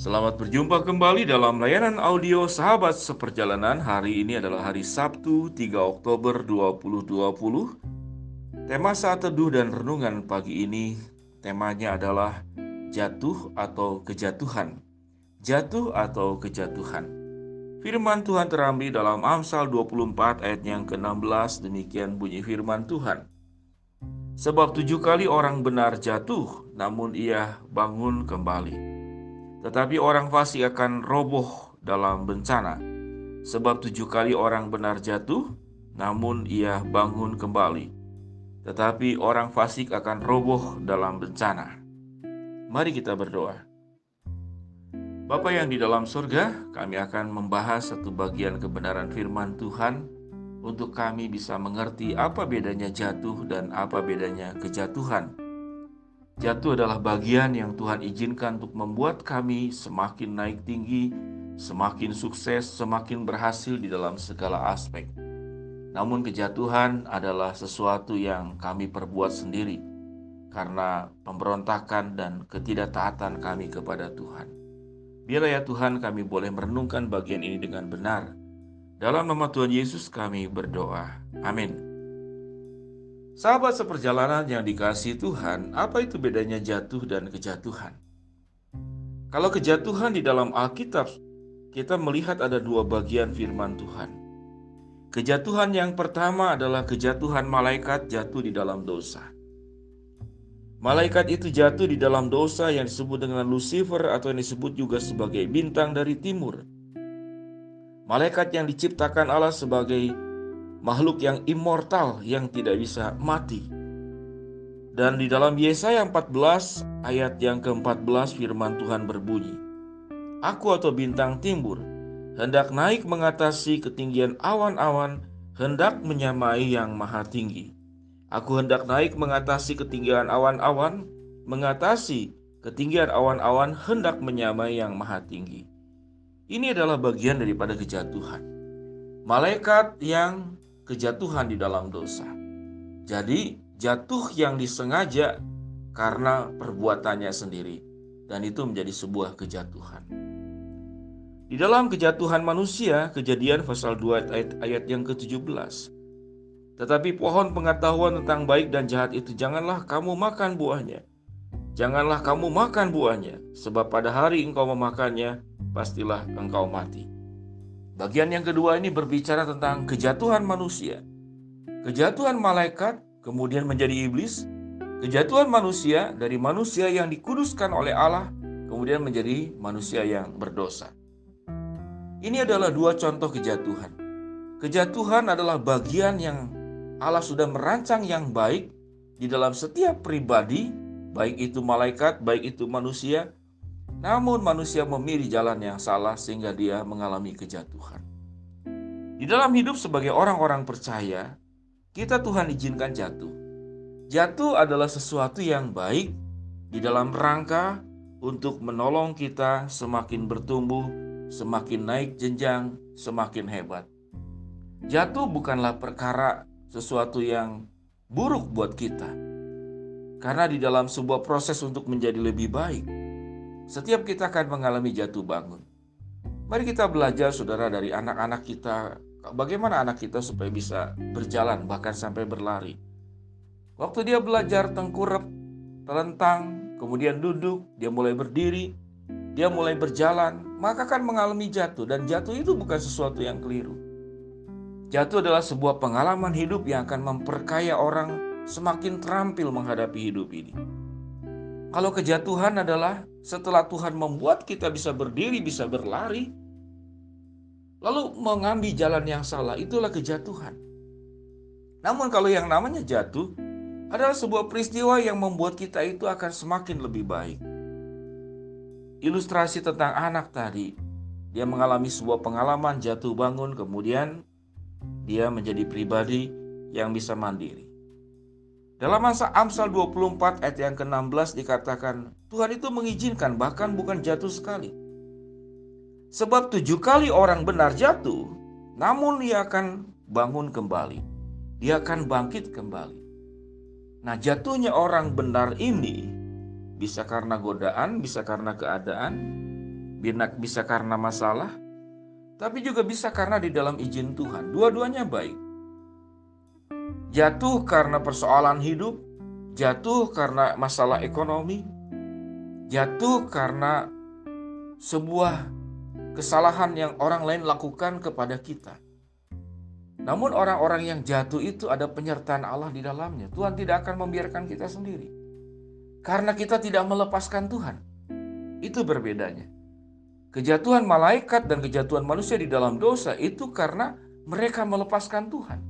Selamat berjumpa kembali dalam layanan audio Sahabat Seperjalanan. Hari ini adalah hari Sabtu, 3 Oktober 2020. Tema saat teduh dan renungan pagi ini temanya adalah jatuh atau kejatuhan. Jatuh atau kejatuhan. Firman Tuhan terambil dalam Amsal 24 ayat yang ke-16 demikian bunyi firman Tuhan. Sebab tujuh kali orang benar jatuh, namun ia bangun kembali. Tetapi orang fasik akan roboh dalam bencana, sebab tujuh kali orang benar jatuh, namun ia bangun kembali. Tetapi orang fasik akan roboh dalam bencana. Mari kita berdoa. Bapa yang di dalam surga, kami akan membahas satu bagian kebenaran firman Tuhan untuk kami bisa mengerti apa bedanya jatuh dan apa bedanya kejatuhan Jatuh adalah bagian yang Tuhan izinkan untuk membuat kami semakin naik tinggi, semakin sukses, semakin berhasil di dalam segala aspek. Namun, kejatuhan adalah sesuatu yang kami perbuat sendiri karena pemberontakan dan ketidaktaatan kami kepada Tuhan. Biarlah ya Tuhan, kami boleh merenungkan bagian ini dengan benar. Dalam nama Tuhan Yesus, kami berdoa. Amin. Sahabat seperjalanan yang dikasih Tuhan, apa itu bedanya jatuh dan kejatuhan? Kalau kejatuhan di dalam Alkitab, kita melihat ada dua bagian firman Tuhan. Kejatuhan yang pertama adalah kejatuhan malaikat jatuh di dalam dosa. Malaikat itu jatuh di dalam dosa yang disebut dengan Lucifer atau yang disebut juga sebagai bintang dari timur. Malaikat yang diciptakan Allah sebagai makhluk yang immortal yang tidak bisa mati. Dan di dalam Yesaya 14 ayat yang ke-14 firman Tuhan berbunyi, Aku atau bintang timbur hendak naik mengatasi ketinggian awan-awan, hendak menyamai yang maha tinggi. Aku hendak naik mengatasi ketinggian awan-awan, mengatasi ketinggian awan-awan hendak menyamai yang maha tinggi. Ini adalah bagian daripada kejatuhan. Malaikat yang kejatuhan di dalam dosa. Jadi, jatuh yang disengaja karena perbuatannya sendiri, dan itu menjadi sebuah kejatuhan. Di dalam kejatuhan manusia, kejadian pasal 2 ayat, ayat yang ke-17. Tetapi pohon pengetahuan tentang baik dan jahat itu janganlah kamu makan buahnya. Janganlah kamu makan buahnya, sebab pada hari engkau memakannya, pastilah engkau mati. Bagian yang kedua ini berbicara tentang kejatuhan manusia. Kejatuhan malaikat kemudian menjadi iblis. Kejatuhan manusia dari manusia yang dikuduskan oleh Allah kemudian menjadi manusia yang berdosa. Ini adalah dua contoh kejatuhan. Kejatuhan adalah bagian yang Allah sudah merancang yang baik di dalam setiap pribadi, baik itu malaikat, baik itu manusia, namun manusia memilih jalan yang salah sehingga dia mengalami kejatuhan. Di dalam hidup sebagai orang-orang percaya, kita Tuhan izinkan jatuh. Jatuh adalah sesuatu yang baik di dalam rangka untuk menolong kita semakin bertumbuh, semakin naik jenjang, semakin hebat. Jatuh bukanlah perkara sesuatu yang buruk buat kita. Karena di dalam sebuah proses untuk menjadi lebih baik, setiap kita akan mengalami jatuh bangun. Mari kita belajar saudara dari anak-anak kita, bagaimana anak kita supaya bisa berjalan bahkan sampai berlari. Waktu dia belajar tengkurap, telentang, kemudian duduk, dia mulai berdiri, dia mulai berjalan, maka akan mengalami jatuh dan jatuh itu bukan sesuatu yang keliru. Jatuh adalah sebuah pengalaman hidup yang akan memperkaya orang semakin terampil menghadapi hidup ini. Kalau kejatuhan adalah setelah Tuhan membuat kita bisa berdiri, bisa berlari, lalu mengambil jalan yang salah, itulah kejatuhan. Namun kalau yang namanya jatuh adalah sebuah peristiwa yang membuat kita itu akan semakin lebih baik. Ilustrasi tentang anak tadi, dia mengalami sebuah pengalaman jatuh bangun, kemudian dia menjadi pribadi yang bisa mandiri. Dalam masa Amsal 24 ayat yang ke-16 dikatakan, Tuhan itu mengizinkan bahkan bukan jatuh sekali. Sebab tujuh kali orang benar jatuh, namun dia akan bangun kembali. Dia akan bangkit kembali. Nah jatuhnya orang benar ini bisa karena godaan, bisa karena keadaan, bisa karena masalah, tapi juga bisa karena di dalam izin Tuhan. Dua-duanya baik. Jatuh karena persoalan hidup, jatuh karena masalah ekonomi, jatuh karena sebuah kesalahan yang orang lain lakukan kepada kita. Namun orang-orang yang jatuh itu ada penyertaan Allah di dalamnya. Tuhan tidak akan membiarkan kita sendiri. Karena kita tidak melepaskan Tuhan. Itu berbedanya. Kejatuhan malaikat dan kejatuhan manusia di dalam dosa itu karena mereka melepaskan Tuhan.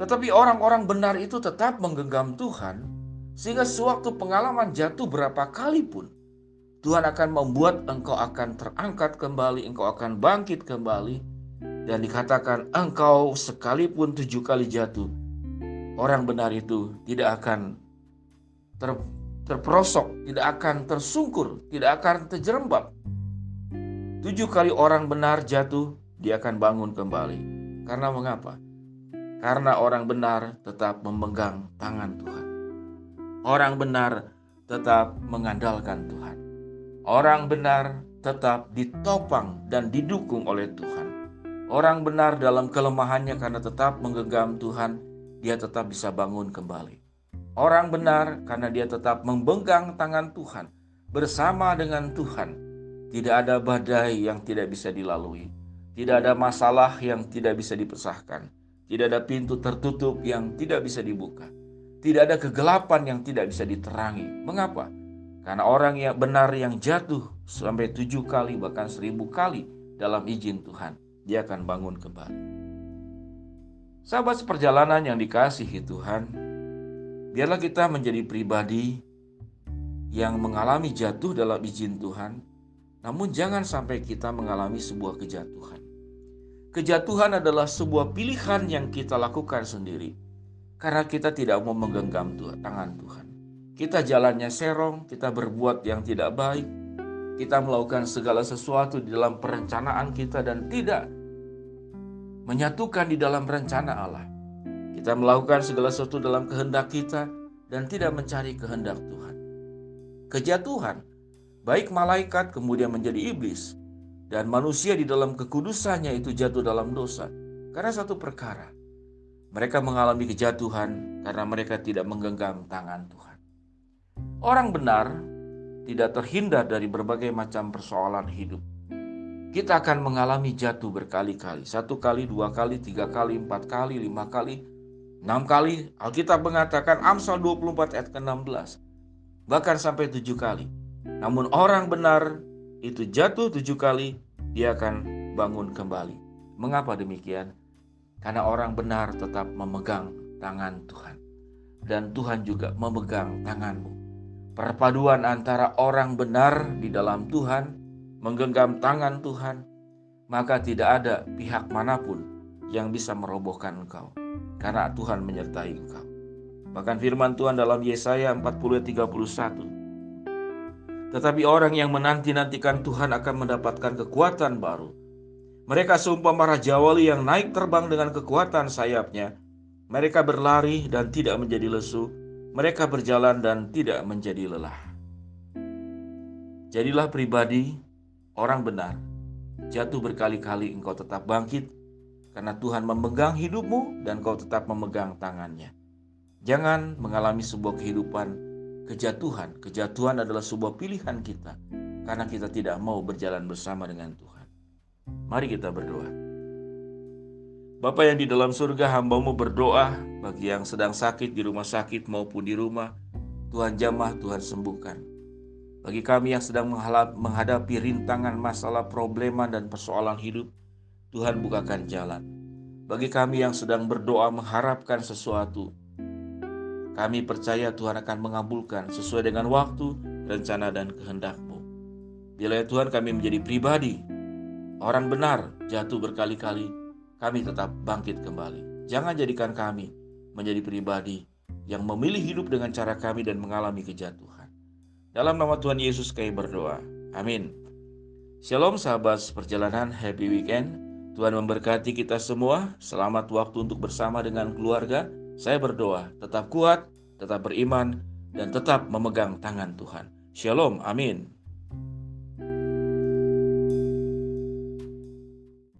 Tetapi orang-orang benar itu tetap menggenggam Tuhan sehingga sewaktu pengalaman jatuh berapa kali pun Tuhan akan membuat engkau akan terangkat kembali, engkau akan bangkit kembali dan dikatakan engkau sekalipun tujuh kali jatuh, orang benar itu tidak akan ter, terperosok, tidak akan tersungkur, tidak akan terjerembab. Tujuh kali orang benar jatuh, dia akan bangun kembali. Karena mengapa? Karena orang benar tetap memegang tangan Tuhan. Orang benar tetap mengandalkan Tuhan. Orang benar tetap ditopang dan didukung oleh Tuhan. Orang benar dalam kelemahannya karena tetap menggenggam Tuhan, dia tetap bisa bangun kembali. Orang benar karena dia tetap membenggang tangan Tuhan bersama dengan Tuhan. Tidak ada badai yang tidak bisa dilalui. Tidak ada masalah yang tidak bisa dipesahkan. Tidak ada pintu tertutup yang tidak bisa dibuka. Tidak ada kegelapan yang tidak bisa diterangi. Mengapa? Karena orang yang benar yang jatuh sampai tujuh kali bahkan seribu kali dalam izin Tuhan dia akan bangun kembali. Sahabat seperjalanan yang dikasihi Tuhan, biarlah kita menjadi pribadi yang mengalami jatuh dalam izin Tuhan, namun jangan sampai kita mengalami sebuah kejatuhan. Kejatuhan adalah sebuah pilihan yang kita lakukan sendiri karena kita tidak mau menggenggam tangan Tuhan. Kita jalannya serong, kita berbuat yang tidak baik, kita melakukan segala sesuatu di dalam perencanaan kita dan tidak menyatukan di dalam rencana Allah. Kita melakukan segala sesuatu dalam kehendak kita dan tidak mencari kehendak Tuhan. Kejatuhan, baik malaikat kemudian menjadi iblis, dan manusia di dalam kekudusannya itu jatuh dalam dosa. Karena satu perkara, mereka mengalami kejatuhan karena mereka tidak menggenggam tangan Tuhan. Orang benar tidak terhindar dari berbagai macam persoalan hidup. Kita akan mengalami jatuh berkali-kali. Satu kali, dua kali, tiga kali, empat kali, lima kali, enam kali. Alkitab mengatakan Amsal 24 ayat ke-16. Bahkan sampai tujuh kali. Namun orang benar itu jatuh tujuh kali, dia akan bangun kembali. Mengapa demikian? Karena orang benar tetap memegang tangan Tuhan. Dan Tuhan juga memegang tanganmu. Perpaduan antara orang benar di dalam Tuhan, menggenggam tangan Tuhan, maka tidak ada pihak mana pun yang bisa merobohkan engkau, karena Tuhan menyertai engkau. Bahkan firman Tuhan dalam Yesaya 40 Tetapi orang yang menanti-nantikan Tuhan akan mendapatkan kekuatan baru. Mereka seumpama raja wali yang naik terbang dengan kekuatan sayapnya. Mereka berlari dan tidak menjadi lesu, mereka berjalan dan tidak menjadi lelah. Jadilah pribadi orang benar. Jatuh berkali-kali engkau tetap bangkit karena Tuhan memegang hidupmu dan kau tetap memegang tangannya. Jangan mengalami sebuah kehidupan kejatuhan. Kejatuhan adalah sebuah pilihan kita karena kita tidak mau berjalan bersama dengan Tuhan. Mari kita berdoa. Bapak yang di dalam surga hambamu berdoa bagi yang sedang sakit di rumah sakit maupun di rumah. Tuhan jamah, Tuhan sembuhkan. Bagi kami yang sedang menghadapi rintangan masalah, problema, dan persoalan hidup, Tuhan bukakan jalan. Bagi kami yang sedang berdoa mengharapkan sesuatu, kami percaya Tuhan akan mengabulkan sesuai dengan waktu, rencana, dan kehendak-Mu. Bila ya Tuhan kami menjadi pribadi, orang benar jatuh berkali-kali, kami tetap bangkit kembali. Jangan jadikan kami menjadi pribadi yang memilih hidup dengan cara kami dan mengalami kejatuhan. Dalam nama Tuhan Yesus kami berdoa. Amin. Shalom sahabat perjalanan, happy weekend. Tuhan memberkati kita semua. Selamat waktu untuk bersama dengan keluarga. Saya berdoa, tetap kuat, tetap beriman, dan tetap memegang tangan Tuhan. Shalom, amin.